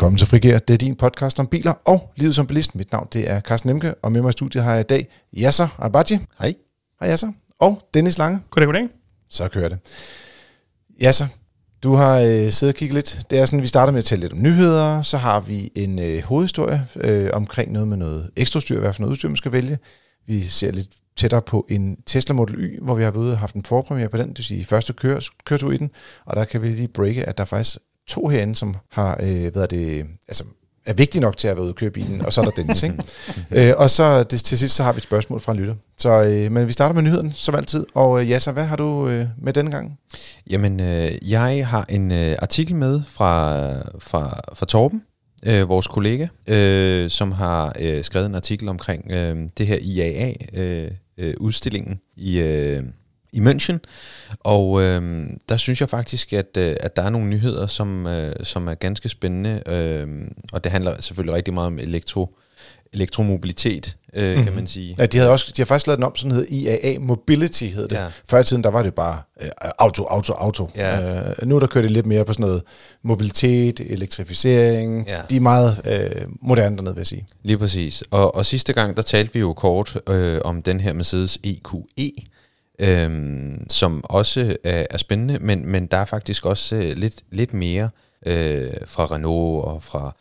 Velkommen til Frigær. Det er din podcast om biler og livet som bilist. Mit navn det er Carsten Nemke, og med mig i studiet har jeg i dag Yasser Abaji. Hej. Hej Yasser. Og Dennis Lange. Goddag, goddag. Så kører det. Yasser, du har øh, siddet og kigget lidt. Det er sådan, vi starter med at tale lidt om nyheder. Så har vi en øh, hovedhistorie øh, omkring noget med noget ekstra styr, hvad for noget udstyr man skal vælge. Vi ser lidt tættere på en Tesla Model Y, hvor vi har været ude og haft en forpremiere på den, det vil sige første kør, køretur i den. Og der kan vi lige breake, at der faktisk to herinde, som har, øh, hvad er det, altså er vigtige nok til at være ude og køre bilen, og så er der Dennis, ikke? øh, og så det, til sidst, så har vi et spørgsmål fra en lytter. Så, øh, men vi starter med nyheden, som altid. Og øh, Jasser, hvad har du øh, med denne gang? Jamen, øh, jeg har en øh, artikel med fra, fra, fra Torben, øh, vores kollega, øh, som har øh, skrevet en artikel omkring øh, det her IAA-udstillingen øh, øh, i... Øh, i München, og øh, der synes jeg faktisk, at, øh, at der er nogle nyheder, som, øh, som er ganske spændende, øh, og det handler selvfølgelig rigtig meget om elektro, elektromobilitet, øh, mm-hmm. kan mhm. man sige. Ja, de, havde også, de har faktisk lavet den om, sådan hed IAA Mobility, hed det. Ja. Før i tiden, der var det bare øh, auto, auto, auto. Ja. Øh, nu der kører det lidt mere på sådan noget mobilitet, elektrificering. Ja. De er meget øh, moderne dernede, vil jeg sige. Lige præcis. Og, og sidste gang, der talte vi jo kort øh, om den her Mercedes EQE, øhm, som også er, er spændende, men, men der er faktisk også øh, lidt, lidt mere øh, fra Renault og fra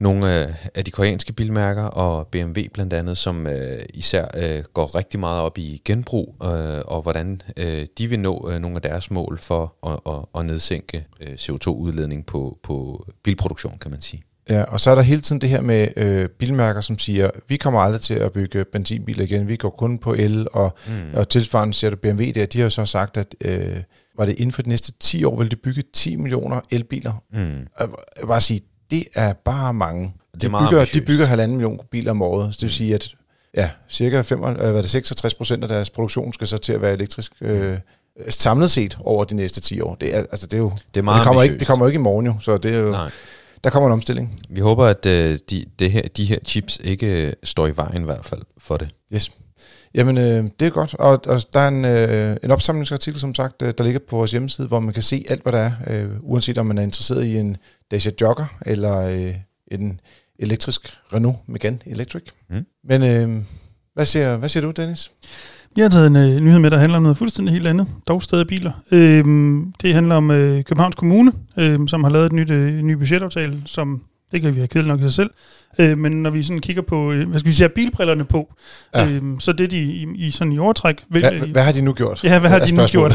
nogle øh, af de koreanske bilmærker og BMW blandt andet, som øh, især øh, går rigtig meget op i genbrug øh, og hvordan øh, de vil nå øh, nogle af deres mål for at, at, at nedsænke øh, CO2-udledning på, på bilproduktion, kan man sige. Ja, og så er der hele tiden det her med øh, bilmærker, som siger, vi kommer aldrig til at bygge benzinbiler igen, vi går kun på el, og, mm. og tilsvarende ser du BMW der, de har så sagt, at øh, var det inden for de næste 10 år, vil de bygge 10 millioner elbiler. Mm. Jeg vil bare sige, det er bare mange. De, det er bygger, ambitiøst. de bygger halvanden million biler om året, så det vil mm. sige, at ja, cirka 5, øh, hvad det, 66 procent af deres produktion skal så til at være elektrisk. Øh, samlet set over de næste 10 år. Det er, altså, det er jo, det, er meget det, kommer ikke, det kommer ikke i morgen jo, så det er jo... Nej der kommer en omstilling. Vi håber, at øh, de, det her, de her chips ikke øh, står i vejen i hvert fald for det. Yes. Jamen, øh, det er godt. Og, og der er en, øh, en opsamlingsartikel, som sagt, øh, der ligger på vores hjemmeside, hvor man kan se alt, hvad der er, øh, uanset om man er interesseret i en Dacia Jogger eller øh, en elektrisk Renault Megane Electric. Mm. Men øh, hvad, siger, hvad siger du, Dennis? Jeg har taget en øh, nyhed med, der handler om noget fuldstændig helt andet, dog stadig biler. Øh, det handler om øh, Københavns Kommune, øh, som har lavet et nyt, øh, ny budgetaftale, som det kan vi have kedeligt nok i sig selv. Øh, men når vi sådan kigger på, øh, hvad skal vi sige, bilbrillerne på, ja. øh, så det de i, i, sådan i overtræk... Vil, hvad, hvad har de nu gjort? Ja, hvad har de nu gjort?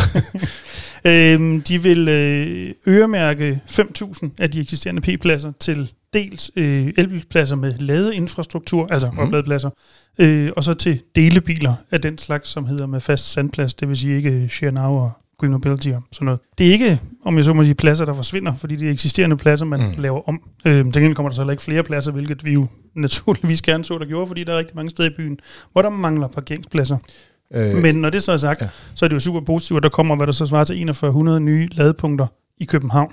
øh, de vil øh, øremærke 5.000 af de eksisterende P-pladser til dels øh, elbilpladser med ladeinfrastruktur, altså mm. opladepladser, øh, og så til delebiler af den slags, som hedder med fast sandplads, det vil sige ikke share now og green mobility og sådan noget. Det er ikke, om jeg så må sige, pladser, der forsvinder, fordi det er eksisterende pladser, man mm. laver om. Øh, til gengæld kommer der så heller ikke flere pladser, hvilket vi jo naturligvis gerne så, der gjorde, fordi der er rigtig mange steder i byen, hvor der mangler parkeringspladser. Øh, Men når det så er sagt, ja. så er det jo super positivt, at der kommer, hvad der så svarer til 4100 nye ladepunkter i København.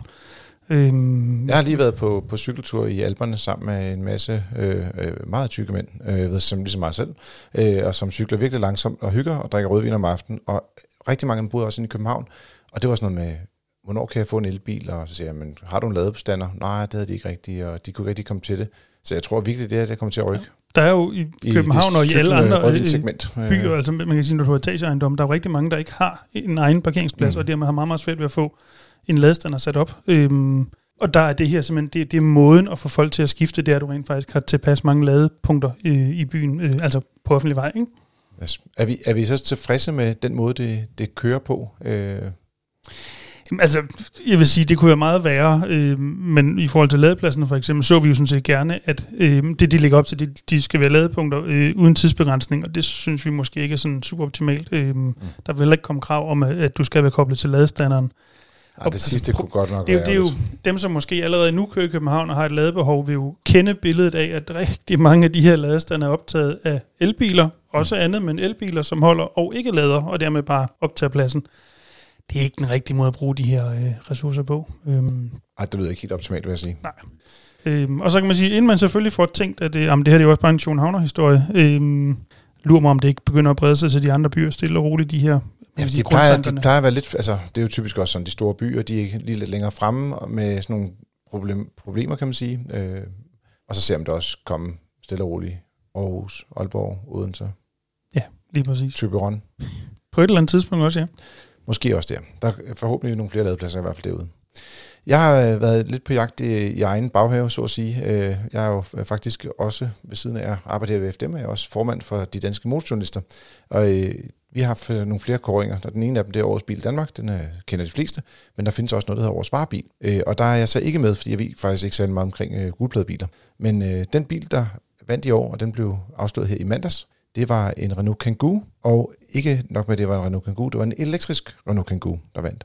Øhm, jeg har lige været på, på cykeltur i Alperne sammen med en masse øh, øh meget tykke mænd, øh, ved, som ligesom mig selv, øh, og som cykler virkelig langsomt og hygger og drikker rødvin om aftenen. Og rigtig mange boede også inde i København, og det var sådan noget med, hvornår kan jeg få en elbil? Og så siger jeg, men har du en ladebestander? Nej, det havde de ikke rigtigt, og de kunne ikke rigtig komme til det. Så jeg tror virkelig, det her det kommer til at rykke. Der er jo i København I og i alle andre øh, segment. byer, altså man kan sige, når du har etageejendom, der er jo rigtig mange, der ikke har en egen parkeringsplads, mm. og dermed har meget, meget svært ved at få en ladestander sat op. Øhm, og der er det her simpelthen, det, det er måden at få folk til at skifte, det er, at du rent faktisk har tilpas mange ladepunkter øh, i byen, øh, altså på offentlig vej, ikke? Er, vi, er vi så tilfredse med den måde, det, det kører på? Øh? Altså, jeg vil sige, det kunne være meget værre, øh, men i forhold til ladepladsen for eksempel, så vi jo sådan set gerne, at øh, det, de ligger op til, de, de skal være ladepunkter øh, uden tidsbegrænsning, og det synes vi måske ikke er sådan super optimalt. Øh, mm. Der vil heller ikke komme krav om, at, at du skal være koblet til ladestanderen. Ja, det altså, sidste kunne godt nok det, være. Det er jo dem, som måske allerede nu kører i København og har et ladebehov, vil jo kende billedet af, at rigtig mange af de her ladestander er optaget af elbiler, også andet, men elbiler, som holder og ikke lader, og dermed bare optager pladsen. Det er ikke den rigtige måde at bruge de her øh, ressourcer på. Øhm. Ej, det lyder ikke helt optimalt, vil jeg sige. Nej. Øhm, og så kan man sige, inden man selvfølgelig får tænkt, at det, jamen, det her det er jo også bare en Københavner-historie, øhm, lurer mig, om det ikke begynder at brede sig til de andre byer stille og roligt, de her Ja, de, de, plejer, de plejer at være lidt, altså det er jo typisk også sådan, de store byer, de er lige lidt længere fremme med sådan nogle problem, problemer, kan man sige. Øh, og så ser man det også komme stille og roligt. Aarhus, Aalborg, Odense, Ja, lige præcis. Thyborøn. På et eller andet tidspunkt også, ja. Måske også der. Der er forhåbentlig nogle flere ladepladser i hvert fald derude. Jeg har øh, været lidt på jagt i, i egen baghave, så at sige. Øh, jeg er jo faktisk også ved siden af at arbejde her ved FDM, er jeg også formand for de danske motorjournalister. Og øh, vi har haft øh, nogle flere kåringer. Den ene af dem det er Årets Bil Danmark, den øh, kender de fleste, men der findes også noget, der hedder Årets Varebil. Øh, og der er jeg så ikke med, fordi jeg ved faktisk ikke særlig meget omkring øh, gulpladebiler. Men øh, den bil, der vandt i år, og den blev afsløret her i mandags, det var en Renault Kangoo, og ikke nok med, at det var en Renault Kangoo, det var en elektrisk Renault Kangoo, der vandt.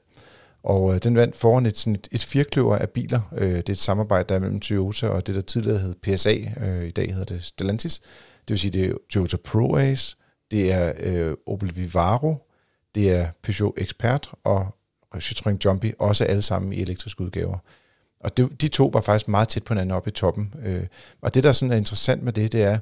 Og øh, den vandt foran et, sådan et, et firkløver af biler. Øh, det er et samarbejde, der er mellem Toyota og det, der tidligere hed PSA. Øh, I dag hedder det Stellantis. Det vil sige, det er Toyota ProAce, det er øh, Opel Vivaro, det er Peugeot Expert og Citroën Jumpy, også alle sammen i elektriske udgaver. Og det, de to var faktisk meget tæt på hinanden oppe i toppen. Øh, og det, der sådan er interessant med det, det er,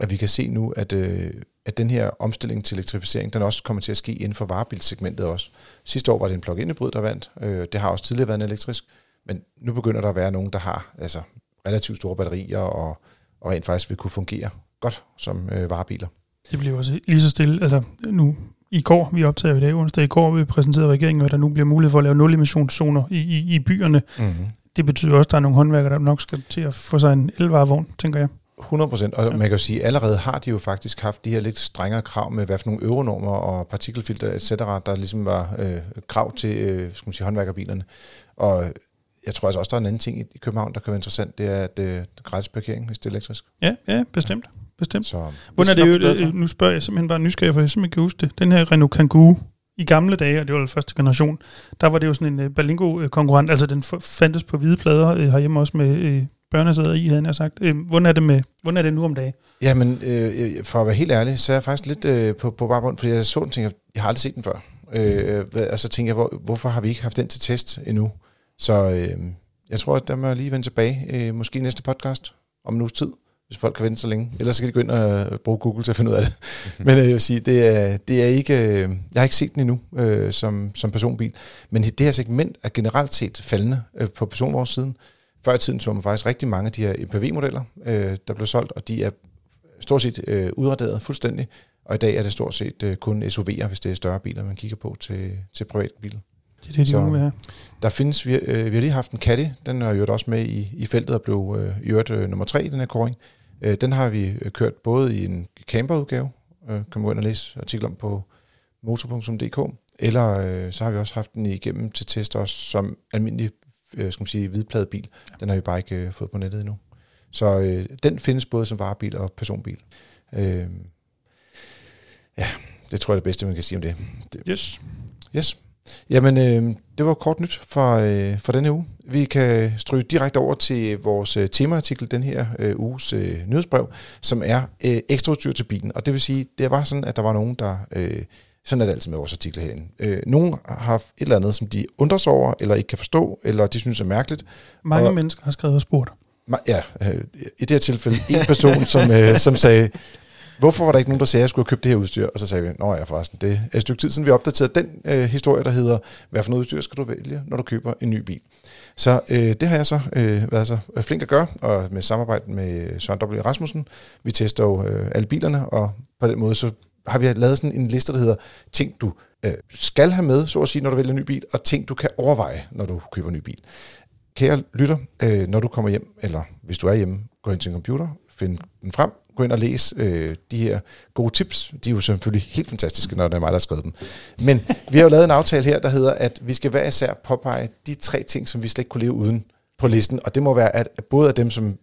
at vi kan se nu, at, øh, at den her omstilling til elektrificering, den også kommer til at ske inden for varebilsegmentet også. Sidste år var det en plug-in hybrid, der vandt. Øh, det har også tidligere været en elektrisk. Men nu begynder der at være nogen, der har altså, relativt store batterier og, og rent faktisk vil kunne fungere godt som øh, varebiler. Det bliver også lige så stille. Altså nu i går, vi optager i dag onsdag, i går vi præsenterede regeringen, at der nu bliver mulighed for at lave nul-emissionszoner i, i, i byerne. Mm-hmm. Det betyder også, at der er nogle håndværkere, der nok skal til at få sig en elvarevogn, tænker jeg. 100 procent, og man kan jo sige, at allerede har de jo faktisk haft de her lidt strengere krav med, hvad for nogle euronormer og partikelfilter, etc., der ligesom var øh, krav til øh, skal man sige, håndværkerbilerne. Og jeg tror altså også, der er en anden ting i København, der kan være interessant, det er, at øh, gratis parkering, hvis det er elektrisk. Ja, ja, bestemt. Bestemt. Så Hvordan er det jo, øh, nu spørger jeg simpelthen bare nysgerrig, for jeg simpelthen kan huske det. Den her Renault Kangoo, i gamle dage, og det var den første generation, der var det jo sådan en uh, Berlingo-konkurrent, altså den fandtes på hvide plader uh, herhjemme også med uh, børnesæder i, havde jeg sagt. Uh, hvordan, er det med, hvordan er det nu om dagen? Jamen, øh, for at være helt ærlig, så er jeg faktisk lidt øh, på, på baggrund, fordi jeg så den, tænker, jeg har aldrig set den før. Øh, og så tænker jeg, hvor, hvorfor har vi ikke haft den til test endnu? Så øh, jeg tror, at der må jeg lige vende tilbage, øh, måske næste podcast om en uges tid, hvis folk kan vente så længe. Ellers kan de gå ind og bruge Google til at finde ud af det. Men øh, jeg vil sige, det er, det er ikke, øh, jeg har ikke set den endnu øh, som, som personbil. Men det her segment er generelt set faldende øh, på personvognssiden. Før i tiden så man faktisk rigtig mange af de her MPV-modeller, øh, der blev solgt, og de er stort set øh, udraderet fuldstændig. Og i dag er det stort set øh, kun SUV'er, hvis det er større biler, man kigger på til, til privatbiler. Det er det, de Så- vil have. Der findes, vi, øh, vi har lige haft en Caddy, den er jo også med i, i feltet og blev øh, i øvrigt øh, nummer tre i den her kåring. Øh, den har vi øh, kørt både i en camperudgave, øh, kan man gå ind og læse artikler om på motor.dk, eller øh, så har vi også haft den igennem til test også som almindelig øh, skal man sige, hvidpladebil. Den har vi bare ikke øh, fået på nettet endnu. Så øh, den findes både som varebil og personbil. Øh, ja, det tror jeg er det bedste, man kan sige om det. det Yes. Yes. Jamen, øh, det var kort nyt for, øh, for denne uge. Vi kan stryge direkte over til vores øh, temaartikel, den her øh, uges øh, nyhedsbrev, som er øh, ekstra udstyr til bilen. Og det vil sige, det var sådan, at der var nogen, der... Øh, sådan er det altid med vores artikler herinde. Øh, nogen har et eller andet, som de undrer sig over, eller ikke kan forstå, eller de synes er mærkeligt. Mange Og- mennesker har skrevet og spurgt. Ja, øh, i det her tilfælde en person, som, øh, som sagde, hvorfor var der ikke nogen, der sagde, at jeg skulle købe det her udstyr? Og så sagde vi, nå ja, forresten, det er et stykke tid siden, vi opdaterede den øh, historie, der hedder, hvad for noget udstyr skal du vælge, når du køber en ny bil? Så øh, det har jeg så øh, været så øh, flink at gøre, og med samarbejde med Søren W. Rasmussen. Vi tester jo øh, alle bilerne, og på den måde så har vi lavet sådan en liste, der hedder ting, du øh, skal have med, så at sige, når du vælger en ny bil, og ting, du kan overveje, når du køber en ny bil. Kære lytter, øh, når du kommer hjem, eller hvis du er hjemme, gå ind til en computer, find den frem, gå ind og læs øh, de her gode tips. De er jo selvfølgelig helt fantastiske, når det er mig, der har skrevet dem. Men vi har jo lavet en aftale her, der hedder, at vi skal hver især påpege de tre ting, som vi slet ikke kunne leve uden på listen. Og det må være, at både af dem, som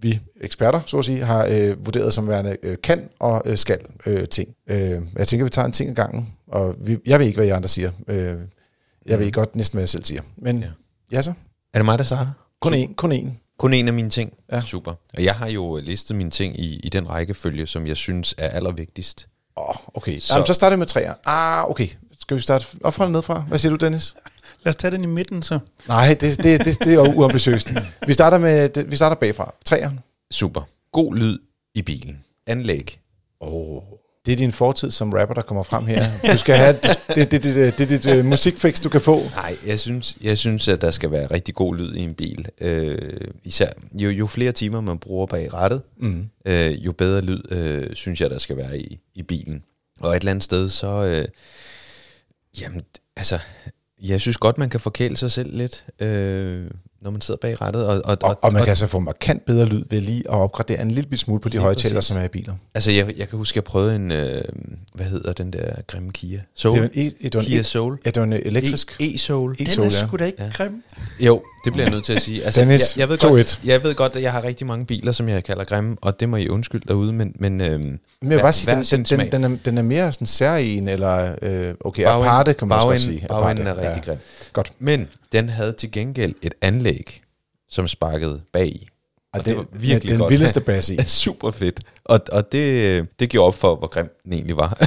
vi eksperter, så at sige, har øh, vurderet som værende øh, kan og øh, skal øh, ting. Øh, jeg tænker, vi tager en ting ad gangen, og vi, jeg ved ikke, hvad I andre siger. Øh, jeg ved godt næsten, hvad jeg selv siger. Men ja, ja så. Er det mig, der starter? Kun én, kun én. Kun en af mine ting. Ja. Super. Og jeg har jo listet mine ting i, i den rækkefølge, som jeg synes er allervigtigst. Åh, oh, okay. Så-. Jamen, så starter vi med træer. Ah, okay. Skal vi starte op fra eller ned fra? Hvad siger du, Dennis? Lad os tage den i midten, så. Nej, det, det, det, det er jo uambitiøst. Vi starter, med, vi starter bagfra. Træer. Super. God lyd i bilen. Anlæg. Åh, oh, Det er din fortid som rapper, der kommer frem her. Du skal have det, det, det, det, det, det, det musikfix, du kan få. Nej, jeg synes, jeg synes, at der skal være rigtig god lyd i en bil. Øh, især jo, jo flere timer man bruger bag rattet, Mm. øh, jo bedre lyd øh, synes jeg, der skal være i, i bilen. Og et eller andet sted, så... Øh, jamen, altså... Jeg synes godt, man kan forkæle sig selv lidt, øh, når man sidder bag rattet. Og, og, Og, og man kan altså få markant bedre lyd ved lige at opgradere en lille smule på de præcis. som er i biler. Altså, jeg, jeg kan huske, jeg prøvede en... Øh, hvad hedder den der grimme Kia? Soul? Det var en, e, en, Kia e, Soul? ja, det var en elektrisk E- E-Soul. Den er ja. sgu da ikke ja. grim. Jo, det bliver jeg nødt til at sige. Altså, Dennis, jeg, jeg, ved 2-1. godt, jeg ved godt, at jeg har rigtig mange biler, som jeg kalder grimme, og det må I undskylde derude, men, men øhm, Men jeg vil bare sige, den, den, den, den, er, den er mere sådan særlig eller øh, okay, Bagenden- aparte kan man også godt bagenden- sige. bagenden er rigtig grim. Godt. Men den havde til gengæld et anlæg, som sparkede bag i. Og Og det, det var virkelig den godt. vildeste bas i. Super fedt. Og, og det, det gjorde op for, hvor grim den egentlig var.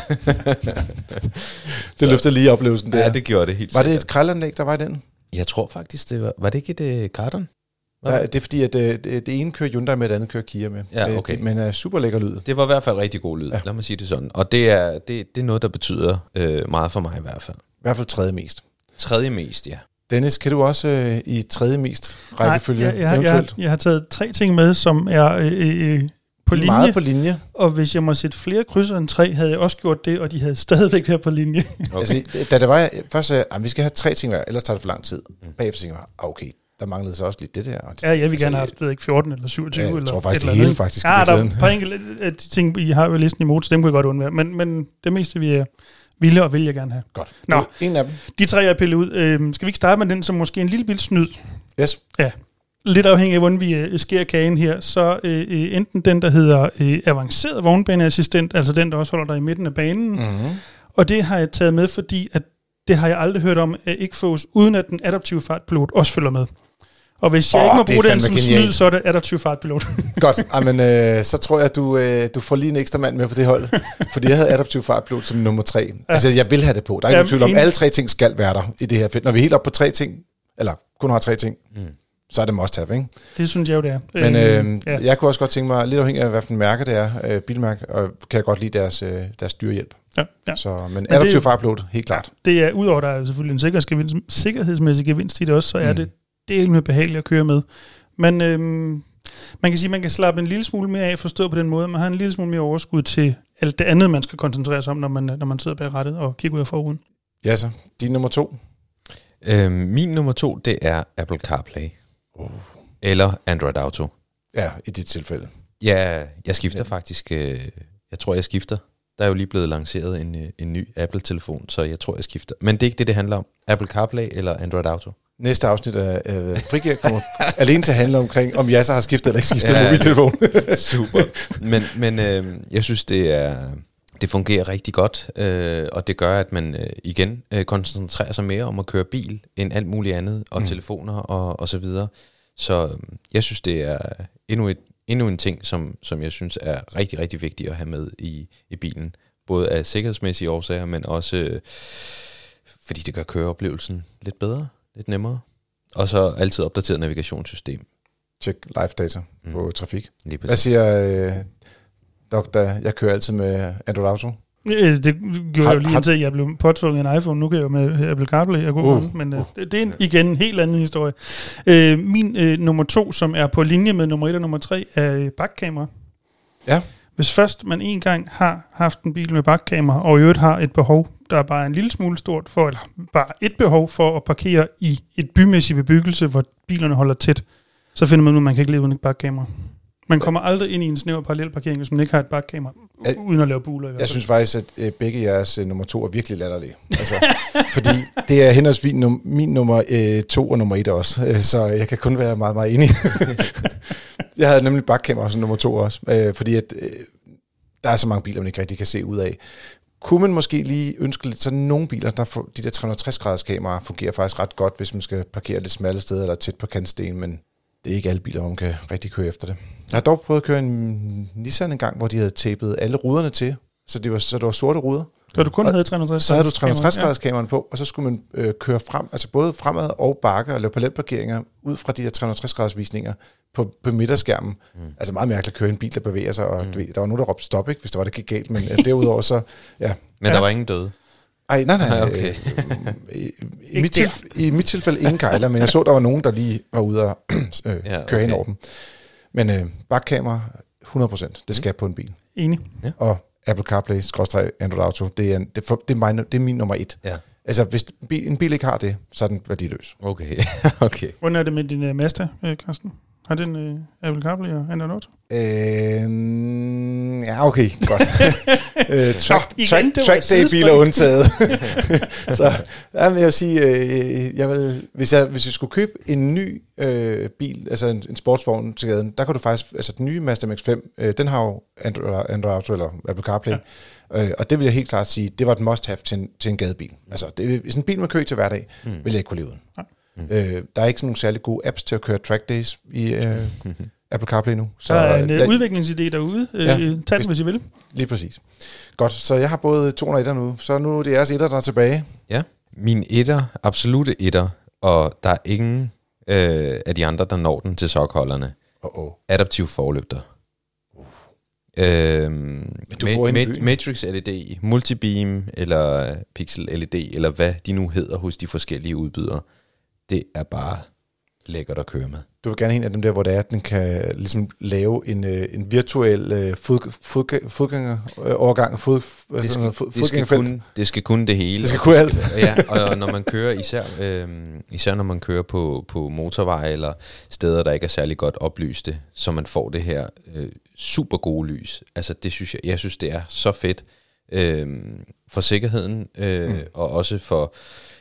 Det løftede lige oplevelsen der. ja, det gjorde det helt var det sikkert. et kraldanlæg, der var i den? Jeg tror faktisk, det var... Var det ikke et uh, Cardon? Var Ja, det? er fordi, at øh, det, det ene kører Hyundai med, det andet kører Kia med. Ja, Øh, okay. men er super lækker lyd. Det var i hvert fald rigtig god lyd, Ja. lad mig sige det sådan. Og det er, det, det er noget, der betyder øh, meget for mig i hvert fald. I hvert fald tredje mest. Tredje mest, ja. Dennis, kan du også øh, i tredje mest rækkefølge Nej, jeg, jeg, jeg, eventuelt? jeg har taget tre ting med, som er øh, øh, på linje. Meget på linje. Og hvis jeg må sætte flere krydser end tre, havde jeg også gjort det, og de havde stadigvæk været på linje. Okay. Altså, da det var, jeg først sagde, at vi skal have tre ting hver, ellers tager det for lang tid. Bagefter tænkte jeg, ah, okay, der manglede så også lidt det der. Og det, Ja, jeg vil gerne have altså, haft, ved jeg ikke, 14 eller 27 Ja, jeg eller tror faktisk, eller det hele andet. faktisk Ja, der er et par enkelte af de ting, I har ved listen i motor, dem kunne jeg godt undvære. Men, men det meste, vi er ville og vil jeg gerne have. Godt. Nå. En af dem. De tre, jeg pillet ud. Øh, skal vi ikke starte med den, som måske er en lille bil snyd? Yes. Lidt afhængig af, hvordan vi øh, skærer kagen her, så øh, øh, enten den, der hedder øh, avanceret vognbaneassistent, altså den, der også holder dig i midten af banen, mm. Mm-hmm. og det har jeg taget med, fordi at det har jeg aldrig hørt om, at ikke fås, uden at den adaptive fartpilot også følger med. Og hvis jeg Åh, ikke må bruge den som genialt. snyd, så er det adaptiv fartpilot. Godt. Amen, øh, så tror jeg, at du, øh, du får lige en ekstra mand med på det hold. fordi jeg havde adaptiv fartpilot som nummer tre. Ja. Altså, jeg vil have det på. Der er ikke nogen tvivl om, alle tre ting skal være der i det her felt. Når vi er helt op på tre ting, eller kun har tre ting, Mm. Så er det must have, ikke? det synes jeg jo, det er. Men øh, ja. ja. jeg kunne også godt tænke mig, lidt afhængig af, hvilken mærke det er, øh, bilmærke, og kan jeg godt lide deres, øh, deres styrhjælp. Ja, ja. Så, men, men er adaptiv fartpilot, helt klart. Det er, udover at der er selvfølgelig en sikkerhedsgevinst, sikkerhedsmæssig gevinst i det også, så er Mm. det del med behageligt at køre med. Men øhm, man kan sige, at man kan slappe en lille smule mere af, forstået på den måde, man har en lille smule mere overskud til alt det andet, man skal koncentrere sig om, når man, når man sidder bag rattet og kigger ud af forruden. Ja, så. Din nummer to. Øhm, min nummer to, det er Apple CarPlay. Oh. Eller Android Auto. Ja, i dit tilfælde. Ja, jeg skifter Ja. faktisk. Øh, jeg tror, jeg skifter. Der er jo lige blevet lanceret en, øh, en ny Apple-telefon, så jeg tror, jeg skifter. Men det er ikke det, det handler om. Apple CarPlay eller Android Auto. Næste afsnit af øh, Frigir kommer alene til at handle omkring, om jeg så har skiftet eller ikke skiftet. Ja. mobiltelefon. Super. Men, men øh, jeg synes, det er det fungerer rigtig godt, øh, og det gør, at man øh, igen øh, koncentrerer sig mere om at køre bil, end alt muligt andet, og Mm. telefoner og, og så videre. Så øh, jeg synes, det er endnu, et, endnu en ting, som, som jeg synes er rigtig, rigtig vigtigt at have med i, i bilen. Både af sikkerhedsmæssige årsager, men også øh, fordi det gør køreoplevelsen lidt bedre, lidt nemmere. Og så altid opdateret navigationssystem. Tjek live data Mm. på trafik. Hvad siger øh, doktor? Jeg kører altid med Android Auto. Øh, Det gjorde Har- jeg jo lige har- indtil jeg blev påtvunget en iPhone. Nu kan jeg jo med Apple CarPlay og gå Uh. uh. men øh, det, det er en, igen en helt anden historie. Øh, min øh, nummer to, som er på linje med nummer et og nummer tre, er bakkamera. Ja. Hvis først man en gang har haft en bil med bakkamera, og i øvrigt har et behov, der er bare en lille smule stort for, eller bare et behov for at parkere i et bymæssig bebyggelse, hvor bilerne holder tæt, så finder man ud, at man kan ikke leve uden et bakkamera. Man kommer aldrig ind i en snæver parallel parkering, hvis man ikke har et bakkamera, uden at lave buler. Jeg synes faktisk, at øh, begge jeres øh, nummer to er virkelig latterlige. Altså, fordi det er henholdsvis num- min nummer øh, to og nummer et også. Øh, så jeg kan kun være meget, meget enig. jeg havde nemlig bakkamera som nummer to også. Øh, fordi at, øh, der er så mange biler, man ikke rigtig kan se ud af. Kunne man måske lige ønske lidt sådan nogle biler, der får, de der 360 graders kameraer fungerer faktisk ret godt, hvis man skal parkere lidt smalle steder eller tæt på kantsten, men det er ikke alle biler, hvor man kan rigtig køre efter det. Jeg har dog prøvet at køre en Nissan en gang, hvor de havde tapet alle ruderne til, så det var, så det var sorte ruder. Så du kun havde 360 Så havde du kamera, 360 graders kameraen på, og så skulle man øh, køre frem, altså både fremad og bakke og lave parallelparkeringer ud fra de her 360 graders visninger på, på midterskærmen. Mm. Altså meget mærkeligt at køre en bil, der bevæger sig, og mm. du ved, der var nogen, der råbte stop, ikke, hvis det var, det gik galt, men øh, derudover så, ja. Men Ja. der var ingen døde. Ej, nej, nej. Okay. Øh, i, i, mit tilf- I mit tilfælde ingen kejler, men jeg så, der var nogen, der lige var ude og øh, Ja, ja, køre ind okay. over dem. Men øh, bakkamera, 100%, det skal på en bil. Enig. Og Apple CarPlay, skråstreg Android Auto, det er, en, det, for, det, er min, det er min nummer et. Ja. Altså, hvis en bil, en bil ikke har det, så er den værdiløs. Okay, okay. Hvordan er det med din uh, Mazda, Carsten? Har den uh, Apple CarPlay og Android Auto? Øh, ja, okay, godt. øh, track, igen, track, track day biler undtaget. så ja, men jeg vil sige, øh, jeg vil, hvis, jeg, hvis jeg skulle købe en ny øh, bil, altså en, en sportsvogn til gaden, der kan du faktisk, altså den nye Mazda MX-5, øh, den har jo Android, Android Auto eller Apple CarPlay, ja. øh, og det vil jeg helt klart sige, det var et must-have til en, til en gadebil. Altså, det, hvis en bil med kø til hverdag, mm. vil jeg ikke kunne leve uden. Nej. Øh, der er ikke sådan nogle særlig gode apps til at køre track days i øh, Apple CarPlay nu. Så der er en uh, jeg- udviklingsidé derude. Uh, Ja, Tag den, hvis- I vil. Lige præcis. Godt, så jeg har både 201 nu, så nu er det jeres etter, der er tilbage. Ja. Min etter, absolute etter, og der er ingen øh, af de andre, der når den til sokholderne. Oh, oh. Adaptiv forlygter. Øhm, inde i Ma- byen. Matrix LED, Multibeam eller Pixel LED, eller hvad de nu hedder hos de forskellige udbydere. Det er bare lækkert at køre med. Du vil gerne have en af dem der, hvor det er, at den kan ligesom lave en, øh, en virtuel øh, fod, fod, fodgængerovergang, fod, hvad Det skal, noget, fod, det, skal kunne, det skal kunne det hele. Det skal kunne alt. ja, og når man kører, især, øh, især når man kører på, på motorveje eller steder, der ikke er særlig godt oplyste, så man får det her øh, super gode lys. Altså det synes jeg, jeg synes det er så fedt øh, for sikkerheden, øh, mm. og også for,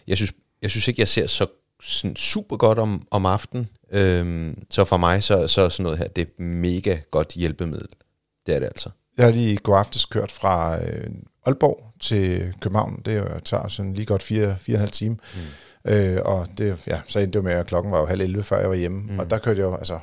jeg synes, jeg synes ikke, jeg ser så sådan super godt om, om aftenen, øh, så for mig så, så er sådan noget her, det er mega godt hjælpemiddel. Det er det altså. Jeg har lige i går aftes kørt fra øh, Aalborg til København. Det jo- tager sådan lige godt fire, fire og en halv time. Mm. Øh, og det, ja, så endte det med, at klokken var jo halv 11, før jeg var hjemme. Mm. Og der kørte jeg jo altså,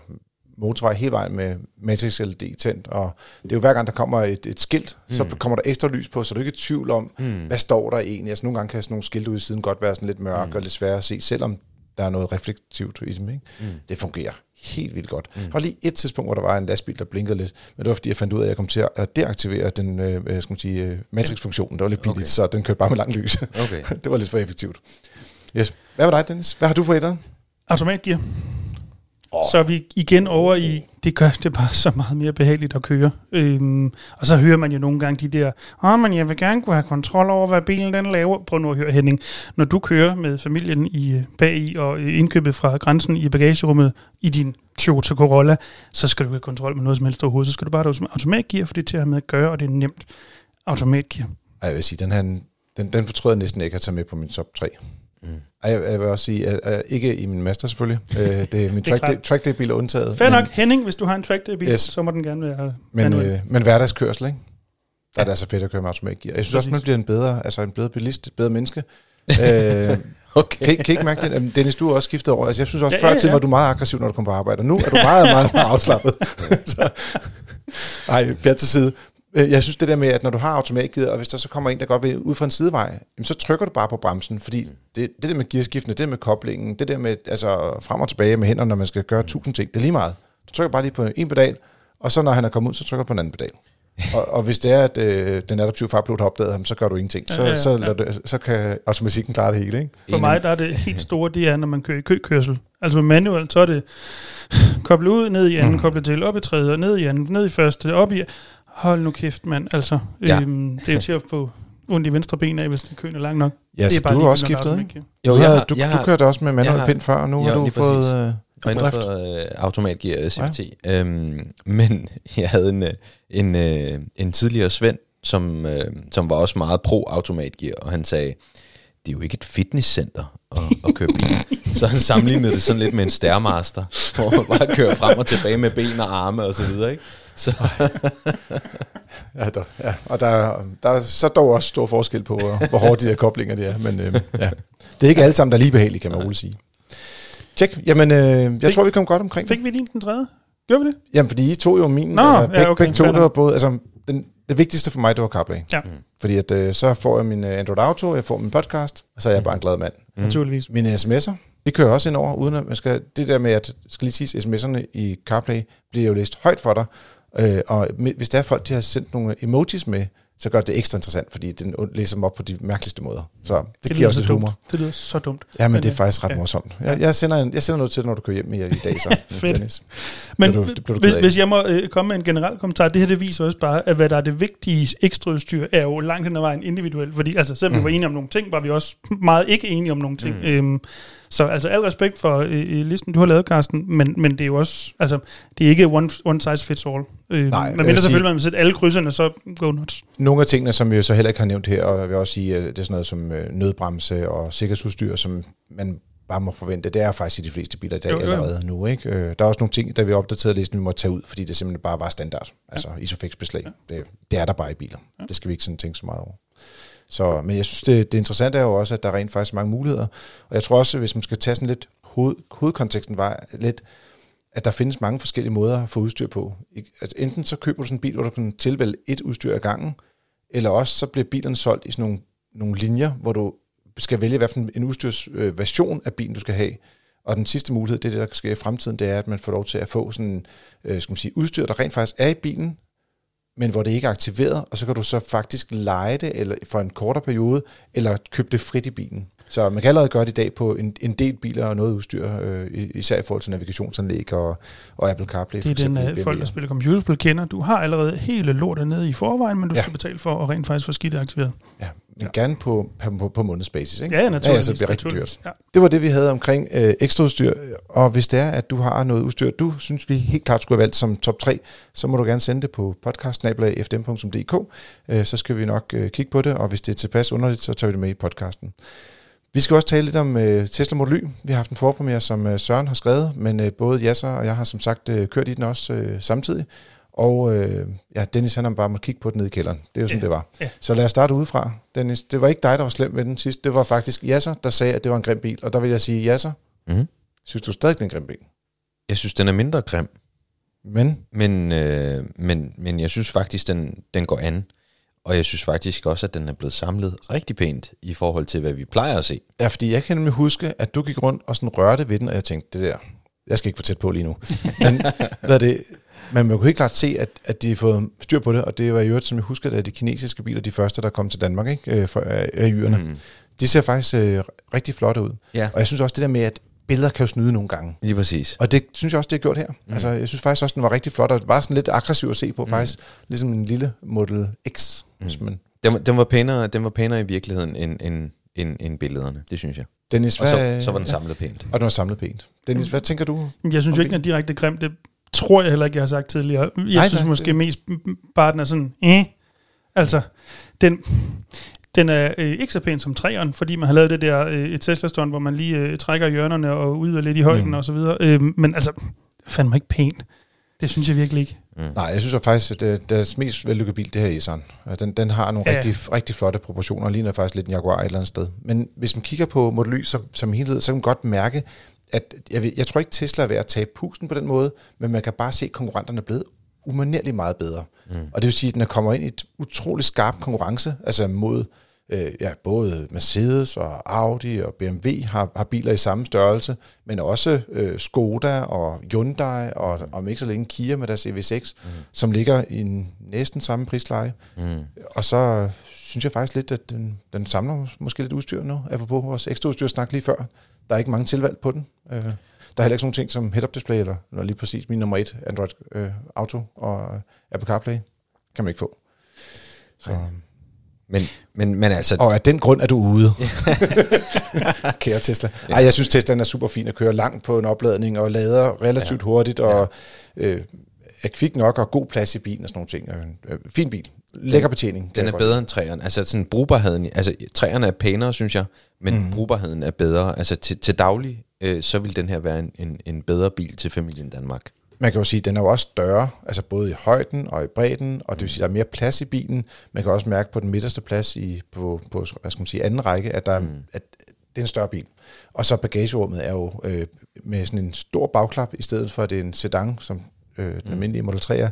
motorvej hele vejen med Matrix LED tændt. Og det er jo hver gang, der kommer et, et skilt, mm. så kommer der ekstra lys på, så du er ikke i tvivl om, mm. hvad står der egentlig. Altså nogle gange kan sådan nogle skilte ude i siden godt være sådan lidt mørke mm. og lidt svære at se, selvom der er noget reflektivt i dem. Ikke? Mm. Det fungerer helt vildt godt. Mm. Der var lige et tidspunkt, hvor der var en lastbil, der blinkede lidt, men det var fordi, jeg fandt ud af, at jeg kom til at deaktivere den øh, skal man sige, øh, matrix-funktionen. Det var lidt billigt, okay. Okay. så den kørte bare med lang lys. Okay. det var lidt for effektivt. Yes. Hvad med dig, Dennis? Hvad har du på etteren? Automatgear. Oh. Så er vi igen over i, det gør det bare så meget mere behageligt at køre. Øhm, og så hører man jo nogle gange de der, åh, oh, men jeg vil gerne kunne have kontrol over, hvad bilen den laver. Prøv nu at høre, Henning. Når du kører med familien i øh, bag i og øh, indkøbet fra grænsen i bagagerummet i din Toyota Corolla, så skal du ikke have kontrol med noget som helst overhovedet. Så skal du bare have automatgear, for det er til at have med at gøre, og det er nemt. Automatgear. Jeg vil sige, den her, den, den fortrød jeg næsten ikke at tage med på min top 3. Mm. Ej, jeg, jeg vil også sige, at, at ikke i min master selvfølgelig. øh, det er min Det track, klart. track day bil er undtaget. Fair men, nok, Henning, hvis du har en track day bil, Yes. så må den gerne være Men, manuel. øh, men hverdagskørsel, ikke? Der er Ja. det altså fedt at køre med automatgear. Jeg synes også, man bliver en bedre, altså en bedre bilist, et bedre menneske. øh, Okay. kan, kan ikke mærke det? Dennis, du har også skiftet over. Altså, jeg synes også, Ja, ja, før ja, i tiden ja. var du meget aggressiv, når du kom på arbejde. Og nu er du meget, meget, meget afslappet. så, ej, pjat til side. Øh, Jeg synes det der med, at når du har automatgear, og hvis der så kommer en, der godt vil ud fra en sidevej, så trykker du bare på bremsen, fordi det, det der med gearskiftene, det der med koblingen, det der med altså, frem og tilbage med hænderne, når man skal gøre tusind ting, det er lige meget. Du trykker bare lige på en pedal, og så når han er kommet ud, så trykker du på en anden pedal. og, og hvis det er, at øh, den adaptive farpilot har opdaget ham, så gør du ingenting. Så, Ja, ja, ja. så, du, så kan automatikken klare det hele, ikke? For mig der er det helt store, det er, når man kører i køkørsel. Altså med manuel, så er det koble ud, ned i anden, koble til, op i tredje, og ned i anden, ned i første, op i... Hold nu kæft, mand. Altså, Ja. ja. øhm, det er jo til at få ondt i venstre ben af, hvis den køen er lang nok. Ja, det så er bare du har også skiftet, ikke? Jo, du, jeg har, har- du, jeg du kørte også med manuel jeg pind før, og nu Ja, har du lige fået præcis. øh, Og drift. for øh, automatgear CVT. Ja. Øhm, men jeg havde en, øh, en, øh, en tidligere Svend, som, øh, som var også meget pro-automatgear, og han sagde, det er jo ikke et fitnesscenter at, at køre bil. Så han sammenlignede det sådan lidt med en stærmaster, hvor man bare kører frem og tilbage med ben og arme og så videre, ikke? Så, Ja, der, ja, og der, der er så dog også stor forskel på, hvor- hvor hårde de her koblinger de er. Men øh, ja. det er ikke alle sammen, der er lige behagelige, kan man roligt sige. Tjek. Jamen, øh, jeg Fik- tror, vi kom godt omkring. Fik vi lige den tredje? Gør vi det? Jamen, fordi I tog jo min. Nå, altså, ja, begge, okay, begge to, det var både... Altså, den, det vigtigste for mig, det var CarPlay. Ja. Fordi at, øh, så får jeg min øh, Android Auto, jeg får min podcast, og så er jeg bare en glad mand. Mm. Naturligvis. Mine sms'er, de kører også ind over, uden at man skal... Det der med, at skal lige sige, sms'erne i CarPlay bliver jo læst højt for dig, øh, og hvis der er folk, de har sendt nogle emojis med, så gør det ekstra interessant, fordi den læser dem op på de mærkeligste måder. Så det, det giver også så lidt dumt. humor. Det lyder så dumt. Ja, men Men, det er faktisk ret ja. morsomt. Jeg, jeg, sender en, jeg sender noget til dig, når du kører hjem i, i dag, så. Fedt. Dennis. Men Det du- det du hvis, hvis jeg må øh, komme med en generel kommentar, det her det viser også bare, at hvad der er det vigtige ekstraudstyr, er jo langt hen ad vejen individuelt. Fordi altså, selvom vi var enige om nogle ting, var vi også meget ikke enige om nogle ting. Mm. Øhm, så altså al respekt for øh, øh, listen, du har lavet, Carsten, men, men det er jo også, altså, det er ikke one, one size fits all. Øh, Nej, men mindre selvfølgelig, man vil sætte alle krydserne, så go nuts. Nogle af tingene, som vi så heller ikke har nævnt her, og jeg vil også sige, at det er sådan noget som øh, nødbremse og sikkerhedsudstyr, som man bare må forvente. Det er faktisk i de fleste biler i dag Jo, jo, allerede nu. Ikke? Øh, Der er også nogle ting, der vi har opdateret listen, vi må tage ud, fordi det simpelthen bare var standard. Altså Isofix-beslag. Det, det er der bare i biler. Det skal vi ikke sådan tænke så meget over. Så, men jeg synes, det, det interessante er jo også, at der er rent faktisk mange muligheder. Og jeg tror også, hvis man skal tage sådan lidt hoved, hovedkonteksten, var lidt, at der findes mange forskellige måder at få udstyr på. Altså, enten så køber du sådan en bil, hvor du kan tilvælge et udstyr ad gangen, eller også så bliver bilerne solgt i sådan nogle, nogle linjer, hvor du skal vælge, hvad for en- udstyrsversion øh, version af bilen, du skal have. Og den sidste mulighed, det er det, der kan ske i fremtiden, det er, at man får lov til at få sådan, øh, skal man sige, udstyr, der rent faktisk er i bilen, men hvor det ikke er aktiveret, og så kan du så faktisk lege det eller for en kortere periode, eller købe det frit i bilen. Så man kan allerede gøre det i dag på en, en del biler og noget udstyr, øh, især i forhold til navigationsanlæg og, og Apple CarPlay. Det er den, eksempel, uh, folk, der spiller computerspil, kender. Du har allerede hele lortet nede i forvejen, men du Ja. skal betale for at rent faktisk få skidt aktiveret. Ja, men gerne på, på, på månedsbasis. Ikke? Ja, ja, naturligvis. Ja, så det bliver rigtig dyrt. Ja. Det var det, vi havde omkring øh, ekstraudstyr. Og hvis det er, at du har noget udstyr, du synes, vi helt klart skulle have valgt som top 3, så må du gerne sende det på podcast.fdm.dk. Øh, så skal vi nok øh, kigge på det, og hvis det er tilpas underligt, så tager vi det med i podcasten. Vi skal også tale lidt om øh, Tesla Model Y. Vi har haft en forpremiere, som øh, Søren har skrevet, men øh, både Jasser og jeg har som sagt øh, kørt i den også øh, samtidig. Og øh, ja, Dennis han har bare måtte kigge på den nede i kælderen. Det er jo sådan, Ja. det var. Ja. Så lad os starte udefra. Dennis, det var ikke dig, der var slem med den sidst. Det var faktisk Jasser, der sagde, at det var en grim bil. Og der vil jeg sige, Jasser, Mm. synes du stadig, det er en grim bil? Jeg synes, den er mindre grim, Men men, øh, men, men jeg synes faktisk, den, den går an. Og jeg synes faktisk også, at den er blevet samlet rigtig pænt i forhold til, hvad vi plejer at se. ja, fordi jeg kan nemlig huske, at du gik rundt og sådan rørte ved den, og jeg tænkte, det der, jeg skal ikke få tæt på lige nu. Men hvad det, men man kunne helt klart se, at, at de har fået styr på det, og det var i øvrigt, som jeg husker, at de kinesiske biler, de første, der kom til Danmark, ikke? Øh, For, af, af øerne. Mm. De ser faktisk øh, rigtig flotte ud. Ja, Og jeg synes også, det der med, at billeder kan jo snyde nogle gange. lige præcis. Og det synes jeg også, det er gjort her. Mm. Altså, jeg synes faktisk også, den var rigtig flot, og var sådan lidt aggressiv at se på, mm. faktisk. Ligesom en lille Model X. Mm. Men Den, var- den, var pænere, den var pænere i virkeligheden end, end, end, end billederne, det synes jeg. Dennis, Og så, hvad, så var den samlet pænt. Og den var samlet pænt. Dennis, hvad tænker du? Jeg synes jo ikke, den er direkte grim. Det tror jeg heller ikke, jeg har sagt tidligere. Jeg Nej, synes nej, måske det- mest bare, den er sådan, eh. Altså, den, den er øh, ikke så pæn som træeren, fordi man har lavet det der øh, et tesla hvor man lige øh, trækker hjørnerne og ud og lidt i højden Mm. mm. og så videre. Øh, men altså, fandme ikke pænt. Det synes jeg virkelig ikke. Mm. Nej, jeg synes jo faktisk, at det, deres mest vellykkede bil, det her er Iseren. Den, den har nogle Ja. rigtig, rigtig flotte proportioner, og ligner faktisk lidt en Jaguar et eller andet sted. Men hvis man kigger på Model Y som, som helhed, så kan man godt mærke, at jeg, ved- jeg tror ikke, Tesla er ved at tabe pusten på den måde, men man kan bare se, at konkurrenterne er blevet umanerligt meget bedre. Mm. Og det vil sige, at den kommer ind i et utroligt skarp konkurrence, altså mod øh, ja, både Mercedes og Audi og BMW har, har biler i samme størrelse, men også øh, Skoda og Hyundai og om ikke så længe Kia med deres EV6, mm. som ligger i en næsten samme prisleje. Mm. Og så synes jeg faktisk lidt, at den, den samler måske lidt udstyr nu, apropos vores ekstra udstyr snak lige før. Der er ikke mange tilvalg på den. Øh, der er heller ikke sådan nogle ting som head-up display, eller, eller lige præcis min nummer et, Android øh, Auto og Apple CarPlay, kan man ikke få. Så, Men, men, men altså, og af den grund er du ude. Kære Tesla. Ej, jeg synes, Teslaen er super fin at køre langt på en opladning, og lader relativt ja. hurtigt, og øh, er kvik nok, og god plads i bilen og sådan nogle ting. Øh, øh, fin bil. Lækker betjening. den jeg er bedre end træerne. Altså sådan brugbarheden, altså træerne er pænere, synes jeg, men mm. brugbarheden er bedre. Altså til, til daglig, øh, så vil den her være en, en, en bedre bil til familien Danmark. Man kan jo sige, at den er jo også større, altså både i højden og i bredden, og det vil sige, at der er mere plads i bilen. Man kan også mærke på den midterste plads i, på, på hvad skal man sige, anden række, at, der er, mm. at det er en større bil. Og så bagagerummet er jo øh, med sådan en stor bagklap, i stedet for at det er en sedan, som øh, den almindelige Model 3'er.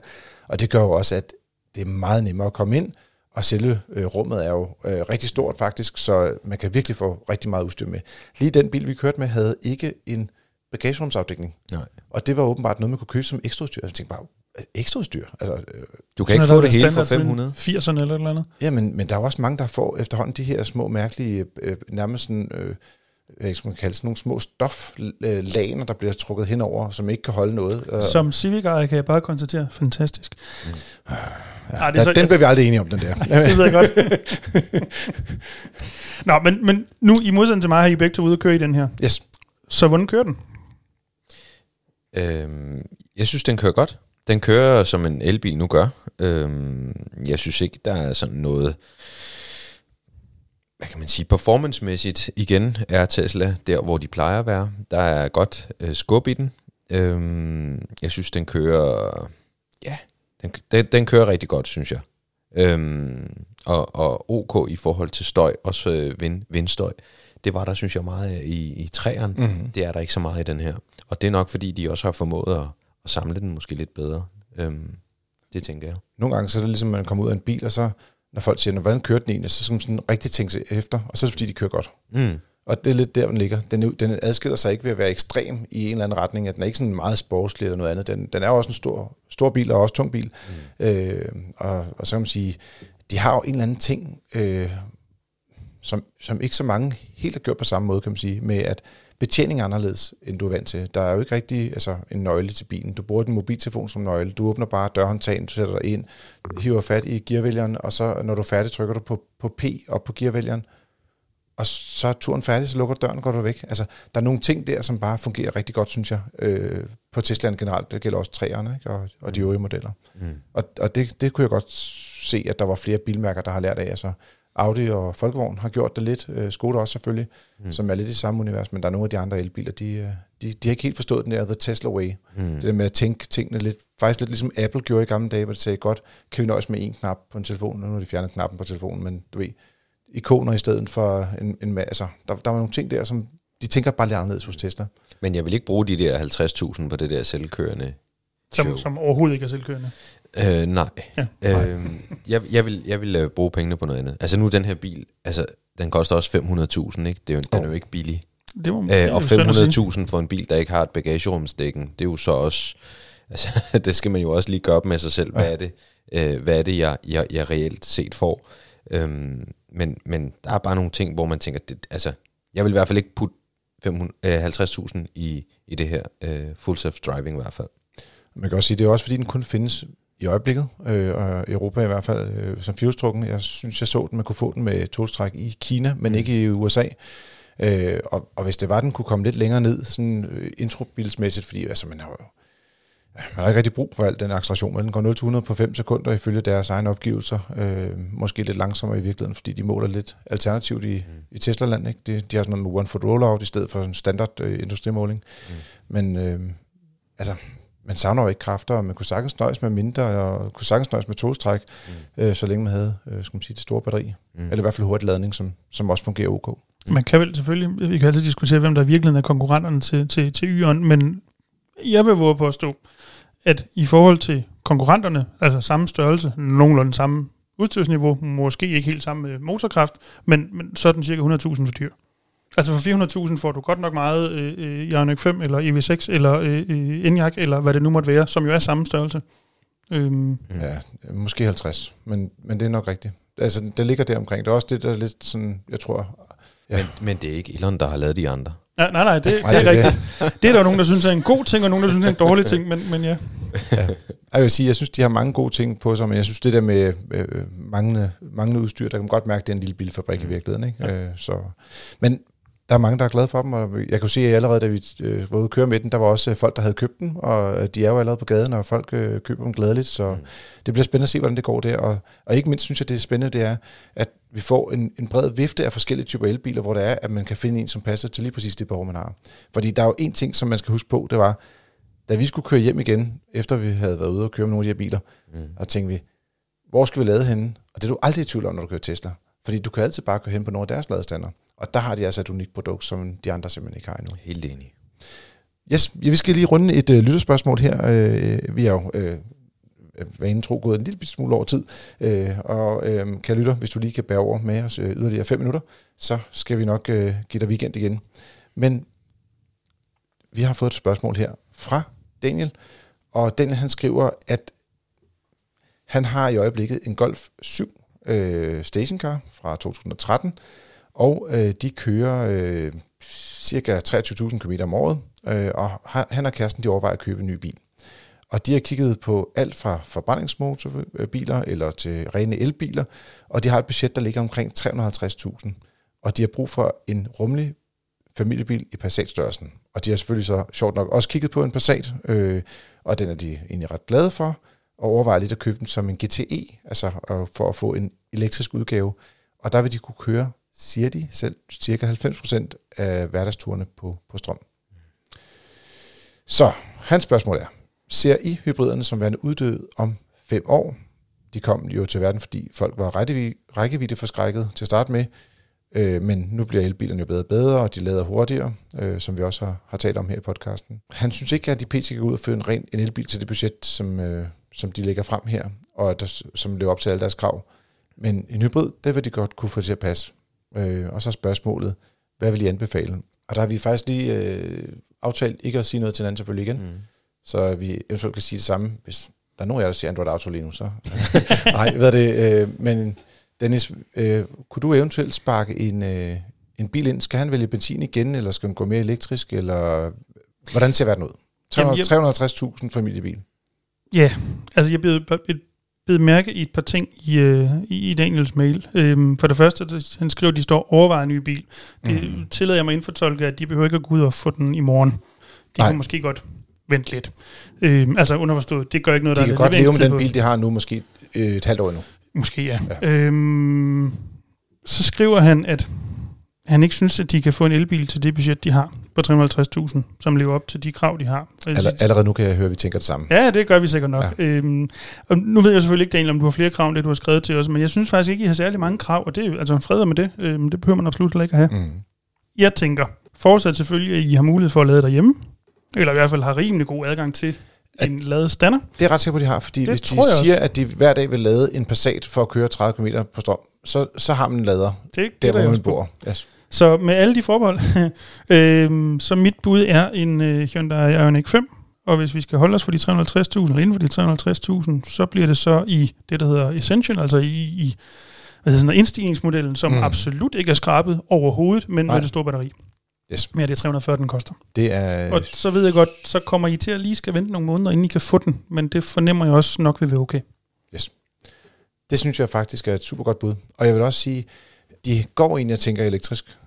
Og det gør jo også, at det er meget nemmere at komme ind, og selve øh, rummet er jo øh, rigtig stort faktisk, så man kan virkelig få rigtig meget udstyr med. Lige den bil, vi kørte med, havde ikke en bagagerumsafdækning. Nej. Og det var åbenbart noget, man kunne købe som ekstra udstyr. Jeg tænkte bare, ekstra udstyr? Altså, øh, Du kan ikke få det hele for 500. 80'erne eller et eller andet. ja, men, men der er jo også mange, der får efterhånden de her små, mærkelige, øh, nærmest sådan, øh, hvad skal man kalde sådan nogle små stoflaner, der bliver trukket henover, som ikke kan holde noget. Og, Som civic kan jeg bare konstatere, fantastisk. ja, Ej, det er der, så- den bliver vi aldrig enige om, den der. det ved jeg godt. Nå, men, men nu i modsætning til mig, har I begge to ude at køre i den her. yes. Så hvordan kører den? Øhm, jeg synes, den kører godt. Den kører, som en elbil nu gør. Øhm, jeg synes ikke, der er sådan noget... Hvad kan man sige? Performancemæssigt igen er Tesla der, hvor de plejer at være. Der er godt øh, skub i den. Øhm, jeg synes, den kører... Ja, den, den, den kører rigtig godt, synes jeg. Øhm, og, og OK i forhold til støj, også øh, vind, vindstøj. Det var der, synes jeg, meget af i, i træerne. Mm-hmm. Det er der ikke så meget i den her. Og det er nok, fordi de også har formået at, at samle den måske lidt bedre. Øhm, det tænker jeg. Nogle gange så er det ligesom, at man kommer ud af en bil, og så, når folk siger, "Nå, hvordan kørte den egentlig, så skal man sådan rigtig tænke efter, og så er det fordi, de kører godt. Mm. Og det er lidt der, den ligger. Den, den adskiller sig ikke ved at være ekstrem i en eller anden retning, at den er ikke sådan meget sportslig eller noget andet. Den, den er jo også en stor, stor bil og også tung bil. Mm. Øh, og, og så kan man sige, de har jo en eller anden ting, øh, som, som ikke så mange helt har gjort på samme måde, kan man sige, med at betjening er anderledes, end du er vant til. Der er jo ikke rigtig altså, en nøgle til bilen. Du bruger din mobiltelefon som nøgle. Du åbner bare dørhåndtagen, du sætter dig ind, hiver fat i gearvælgeren, og så når du er færdig, trykker du på, på P op på gearvælgeren, og så er turen færdig, så lukker døren går du væk. Altså, der er nogle ting der, som bare fungerer rigtig godt, synes jeg, øh, på Teslaen generelt. Det gælder også træerne ikke? Og, og de øvrige modeller. Mm. Og, og det, det kunne jeg godt se, at der var flere bilmærker, der har lært af. Altså, Audi og Volkswagen har gjort det lidt. Øh, Skoda også selvfølgelig, mm. som er lidt i samme univers. Men der er nogle af de andre elbiler, de, øh, de, de har ikke helt forstået den der The Tesla Way. Mm. Det der med at tænke tingene lidt, faktisk lidt ligesom Apple gjorde i gamle dage, hvor de sagde, godt, kan vi nøjes med en knap på en telefon, nu har de fjernet knappen på telefonen, men du ved, ikoner i stedet for en, en masse. Altså, der, der var nogle ting der, som de tænker bare lidt anderledes hos Tesla. Men jeg vil ikke bruge de der 50.000 på det der selvkørende Som, show. som overhovedet ikke er selvkørende. Øh, nej. Ja. Øh, jeg, jeg, vil, jeg vil øh, bruge pengene på noget andet. Altså nu den her bil, altså den koster også 500.000, ikke? Det er jo, den er jo ikke billig. Det må, Øh, og jo synd at sige. 500.000 for en bil, der ikke har et bagagerumsdækken, det er jo så også, altså det skal man jo også lige gøre op med sig selv. Hvad er det, øh, hvad er det jeg, jeg, jeg reelt set får? Øhm, men, men der er bare nogle ting, hvor man tænker, det, altså jeg vil i hvert fald ikke putte 500 øh, 50.000 i, i det her øh, full self driving i hvert fald. Man kan også sige, det er også fordi, den kun findes i øjeblikket, øh, og Europa i hvert fald, øh, som fjolstrukken. Jeg synes, jeg så den, man kunne få den med togstræk i Kina, men ikke i USA. Øh, og, og hvis det var, den kunne komme lidt længere ned, sådan øh, introbilsmæssigt, fordi altså, man har jo man har ikke rigtig brug for al den acceleration, men den går 0-100 på 5 sekunder ifølge deres egne opgivelser. Øh, måske lidt langsommere i virkeligheden, fordi de måler lidt alternativt i, mm. i Tesla-land. Ikke? De, de har sådan noget one-foot rollout i stedet for en standard øh, industrimåling. Mm. Men øh, altså, man savner jo ikke kræfter, og man kunne sagtens nøjes med mindre, og kunne sagtens nøjes med togstræk, mm. øh, så længe man havde øh, skal man sige, det store batteri. Mm. Eller i hvert fald hurtig ladning, som, som også fungerer ok. Man kan vel selvfølgelig, vi kan altid diskutere, hvem der i virkeligheden er konkurrenterne til, til, til Y'eren, men jeg vil våge at påstå, at i forhold til konkurrenterne, altså samme størrelse, nogenlunde samme udstyrsniveau, måske ikke helt samme øh, motorkraft, men, men så er den cirka 100.000 for dyr. Altså for 400.000 får du godt nok meget øh, øh, Ioniq 5, eller EV6, eller øh, øh, Enyaq, eller hvad det nu måtte være, som jo er samme størrelse. Øhm. Ja, måske 50, men, men det er nok rigtigt. Altså, det ligger der omkring. Det er også det, der er lidt sådan, jeg tror... Ja. Men, men det er ikke Elon, der har lavet de andre. nej, nej, nej, det, det er rigtigt. Det er der nogen, der synes er en god ting, og nogen, der synes er en dårlig ting, men, men ja. Jeg vil sige, jeg synes, de har mange gode ting på sig, men jeg synes, det der med øh, manglende, manglende udstyr, der kan man godt mærke, det er en lille bilfabrik mm. i virkeligheden. Ikke? Ja. Øh, så. Men der er mange, der er glade for dem, og jeg kan jo se, at allerede, da vi øh, var ude at køre med den, der var også øh, folk, der havde købt den, og øh, de er jo allerede på gaden, og folk øh, køber dem glædeligt, så mm. det bliver spændende at se, hvordan det går der. Og, og ikke mindst synes jeg, det er spændende, det er, at vi får en, en bred vifte af forskellige typer elbiler, hvor det er, at man kan finde en, som passer til lige præcis det behov, man har. Fordi der er jo en ting, som man skal huske på, det var, da vi skulle køre hjem igen, efter vi havde været ude og køre med nogle af de her biler, mm. og tænkte vi, hvor skal vi lade henne? Og det er du aldrig i tvivl om, når du kører Tesla. Fordi du kan altid bare køre hen på nogle af deres ladestander. Og der har de altså et unikt produkt, som de andre simpelthen ikke har endnu. Helt enig. Yes, ja, vi skal lige runde et øh, lytterspørgsmål her. Øh, vi er jo øh, vanen tro gået en lille smule over tid. Øh, og øh, kan lytter, hvis du lige kan bære over med os øh, yderligere fem minutter, så skal vi nok øh, give dig weekend igen. Men vi har fået et spørgsmål her fra Daniel, og Daniel han skriver, at han har i øjeblikket en Golf 7 øh, stationcar fra 2013, og øh, de kører øh, cirka 23.000 km om året, øh, og han og kæresten de overvejer at købe en ny bil. Og de har kigget på alt fra forbrændingsmotorbiler eller til rene elbiler, og de har et budget, der ligger omkring 350.000. Og de har brug for en rummelig familiebil i Passat-størrelsen. Og de har selvfølgelig så sjovt nok også kigget på en Passat, øh, og den er de egentlig ret glade for, og overvejer lidt at købe den som en GTE, altså for at få en elektrisk udgave. Og der vil de kunne køre, siger de selv, cirka 90% af hverdagsturene på, på strøm. Så hans spørgsmål er, ser I hybriderne som værende uddøde om fem år? De kom jo til verden, fordi folk var rækkevidde forskrækket til at starte med, øh, men nu bliver elbilerne jo bedre og bedre, og de lader hurtigere, øh, som vi også har, har talt om her i podcasten. Han synes ikke, at de pt. kan gå ud og føre en ren en elbil til det budget, som, øh, som de lægger frem her, og der, som lever op til alle deres krav. Men en hybrid, det vil de godt kunne få til at passe. Øh, og så spørgsmålet, hvad vil I anbefale? Og der har vi faktisk lige øh, aftalt ikke at sige noget til hinanden selvfølgelig igen. Mm. Så vi eventuelt kan sige det samme, hvis der er nogen af jer, der siger Android Auto lige nu, så... Nej, hvad det, øh, men Dennis, øh, kunne du eventuelt sparke en, øh, en bil ind? Skal han vælge benzin igen, eller skal han gå mere elektrisk, eller hvordan ser verden ud? 350.000 familiebil. Ja, altså jeg blev, blev mærke i et par ting i, øh, i Daniels mail. Øhm, for det første, han skriver, at de står overvejet en ny bil. Det mm. tillader jeg mig indfortolke, at de behøver ikke at gå ud og få den i morgen. De Nej. kan måske godt vent lidt. Øh, altså underforstået, det gør ikke noget, de der De kan godt leve med den bil, de har nu, måske øh, et halvt år endnu. Måske, ja. ja. Øhm, så skriver han, at han ikke synes, at de kan få en elbil til det budget, de har på 350.000, som lever op til de krav, de har. Aller, allerede nu kan jeg høre, at vi tænker det samme. Ja, det gør vi sikkert nok. Ja. Øhm, og nu ved jeg selvfølgelig ikke, Daniel, om du har flere krav end det, du har skrevet til os, men jeg synes faktisk ikke, I har særlig mange krav, og det er altså en fred med det. Øhm, det behøver man absolut ikke at have. Mm. Jeg tænker, fortsat selvfølgelig, at I har mulighed for at lade derhjemme, eller i hvert fald har rimelig god adgang til en ladet stander. Det er ret sikkert, de har, fordi det hvis de siger, også. at de hver dag vil lade en Passat for at køre 30 km på strøm, så, så har man en lader, det, det der, hvor man bor. Yes. Så med alle de forbehold, øh, så mit bud er en øh, Hyundai Ioniq 5, og hvis vi skal holde os for de 350.000, eller inden for de 350.000, så bliver det så i det, der hedder Essential, altså i, i hvad hedder sådan, indstigningsmodellen, som mm. absolut ikke er skrabet overhovedet, men Nej. med det store batteri. Yes. Mere det 340, den koster. Det er... Og så ved jeg godt, så kommer I til at lige skal vente nogle måneder, inden I kan få den, men det fornemmer jeg også nok vil være okay. Yes. Det synes jeg faktisk er et super godt bud. Og jeg vil også sige, de går ind, jeg tænker elektrisk.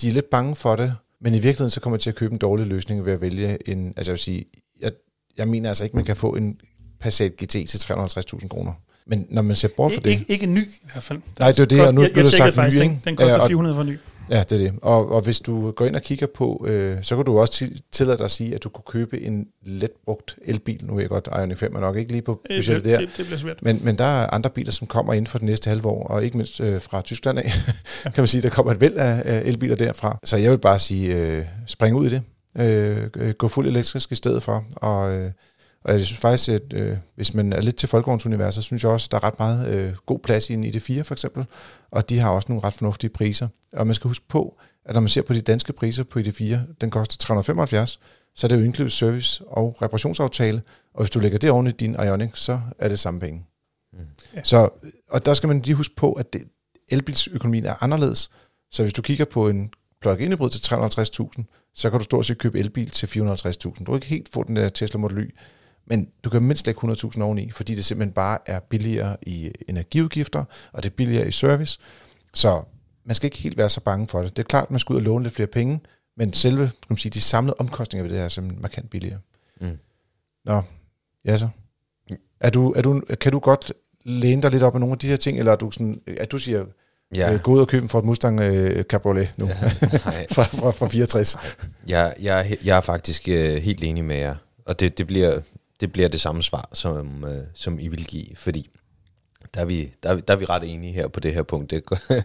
De er lidt bange for det, men i virkeligheden så kommer jeg til at købe en dårlig løsning ved at vælge en... Altså jeg vil sige, jeg, jeg mener altså ikke, man kan få en Passat GT til 350.000 kroner. Men når man ser bort fra det... Ikke, ikke en ny i hvert fald. Nej, det er det, og nu jeg, jeg, sagt faktisk, ny, den, den koster ja, 400 for ny. Ja, det er det. Og, og hvis du går ind og kigger på, øh, så kan du også tillade dig at sige, at du kunne købe en let brugt elbil. Nu er jeg godt, Ioniq 5 er nok ikke lige på budgettet der. Det, det bliver svært. Men, men der er andre biler, som kommer inden for det næste halve år, og ikke mindst øh, fra Tyskland af, kan man sige, der kommer et væld af, af elbiler derfra. Så jeg vil bare sige, øh, spring ud i det. Øh, gå fuld elektrisk i stedet for, og... Øh, og jeg synes faktisk, at øh, hvis man er lidt til folkevognsuniverset, så synes jeg også, at der er ret meget øh, god plads i en ID4 for eksempel. Og de har også nogle ret fornuftige priser. Og man skal huske på, at når man ser på de danske priser på ID4, den koster 375, så er det jo inklusive service og reparationsaftale. Og hvis du lægger det oven i din Ioniq, så er det samme penge. Mm. Ja. Så, og der skal man lige huske på, at det, elbilsøkonomien er anderledes. Så hvis du kigger på en plug-in hybrid til 350.000, så kan du stort set købe elbil til 450.000. Du kan ikke helt få den der Tesla Model Y, men du kan mindst lægge 100.000 oveni, fordi det simpelthen bare er billigere i energiudgifter, og det er billigere i service. Så man skal ikke helt være så bange for det. Det er klart, at man skal ud og låne lidt flere penge, men selve kan man sige, de samlede omkostninger ved det her er simpelthen markant billigere. Mm. Nå, ja så. Er du, er du, kan du godt læne dig lidt op af nogle af de her ting, eller er du sådan, at du siger, ja. øh, gå ud og købe en Ford Mustang øh, Cabriolet nu, ja, fra, fra, fra 64? Ja, jeg, jeg er faktisk øh, helt enig med jer, og det, det bliver det bliver det samme svar, som, øh, som I vil give, fordi Der er, vi, der, er, vi- der er vi ret enige her på det her punkt. Det,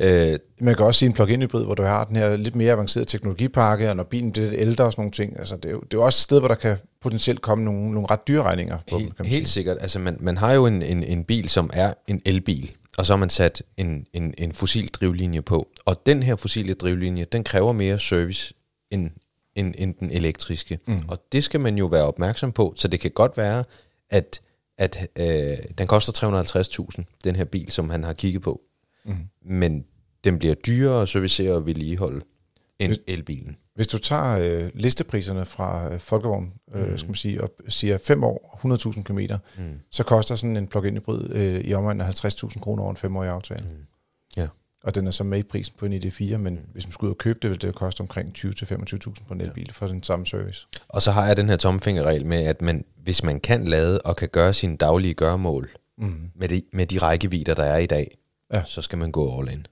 øh, Man kan også sige en plug-in hybrid, hvor du har den her lidt mere avancerede teknologipakke, og når bilen bliver lidt ældre og sådan nogle ting. Altså, det, er jo, det er jo også et sted, hvor der kan potentielt komme nogle, nogle ret dyre regninger på dem, helt, kan man helt sige. sikkert. Altså, man, man har jo en, en, en bil, som er en elbil, og så har man sat en, en, en fossil drivlinje på. Og den her fossile drivlinje, den kræver mere service end, end, end den elektriske. Mm. Og det skal man jo være opmærksom på. Så det kan godt være, at, at øh, den koster 350.000, den her bil, som han har kigget på. Mm. Men den bliver dyrere at servicere og vedligeholde end Hvis- elbilen. Hvis du tager øh, listepriserne fra øh, Folkevogn, øh, mm. skal man sige, og siger 5 år, 100.000 km, mm. så koster sådan en plug-in hybrid øh, i omegnen af 50.000 kroner over en 5-årig aftale. Mm. Ja. Og den er så med i prisen på en ID4, men hvis man skulle ud og købe det, ville det koste omkring 20-25.000 på en elbil for den samme service. Og så har jeg den her tomfingerregel med, at man, hvis man kan lade og kan gøre sine daglige gøremål Mm. med de, med de rækkevidder, der er i dag, Ja. så skal man gå all in.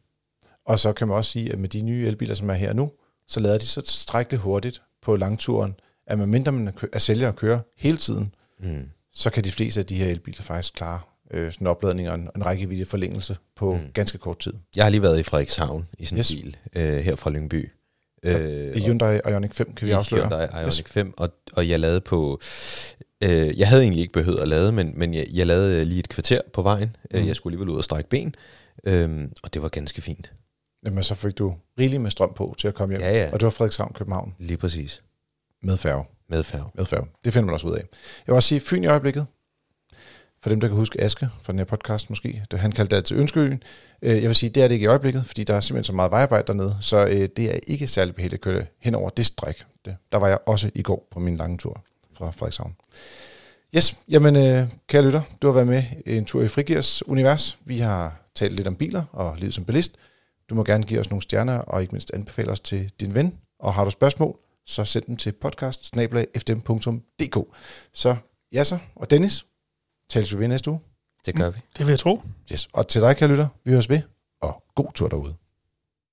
Og så kan man også sige, at med de nye elbiler, som er her nu, så lader de så tilstrækkeligt hurtigt på langturen, at man er kø- er sælger og kører hele tiden, Mm. så kan de fleste af de her elbiler faktisk klare øh, sådan en opladning og en, en rækkevidde forlængelse på mm. ganske kort tid. Jeg har lige været i Frederikshavn i sådan en Yes. bil øh, her fra Lyngby. Øh, I Hyundai Ioniq 5 kan vi i afsløre. Hyundai Ioniq 5, og, og jeg lavede på... Øh, jeg havde egentlig ikke behøvet at lade, men, men jeg, jeg lavede øh, lige et kvarter på vejen. Mm. Mhm. Jeg skulle alligevel ud og strække ben, øh, og det var ganske fint. Jamen, så fik du rigeligt med strøm på til at komme hjem. Ja, ja. Og det var Frederikshavn, København Lige præcis. med færge. Med færge. Med færge. Det finder man også ud af. Jeg vil også sige, Fyn i øjeblikket, for dem, der kan huske Aske fra den her podcast måske, det, han kaldte det til Ønskeøen. Øh, Jeg vil sige, det er det ikke i øjeblikket, fordi der er simpelthen så meget vejarbejde dernede, så øh, det er ikke særlig behageligt at køre hen over det stræk. Det, der var jeg også i går på min lange tur fra Frederikshavn. Yes, jamen øh, kære lytter, du har været med en tur i Frigirs univers. Vi har talt lidt om biler og livet som bilist. Du må gerne give os nogle stjerner, og ikke mindst anbefale os til din ven. Og har du spørgsmål, så send dem til podcast Så ja så, og Dennis, tales vi ved næste uge. Det gør vi. Det vil jeg tro. Yes. Og til dig, kære lytter, vi høres ved, og god tur derude.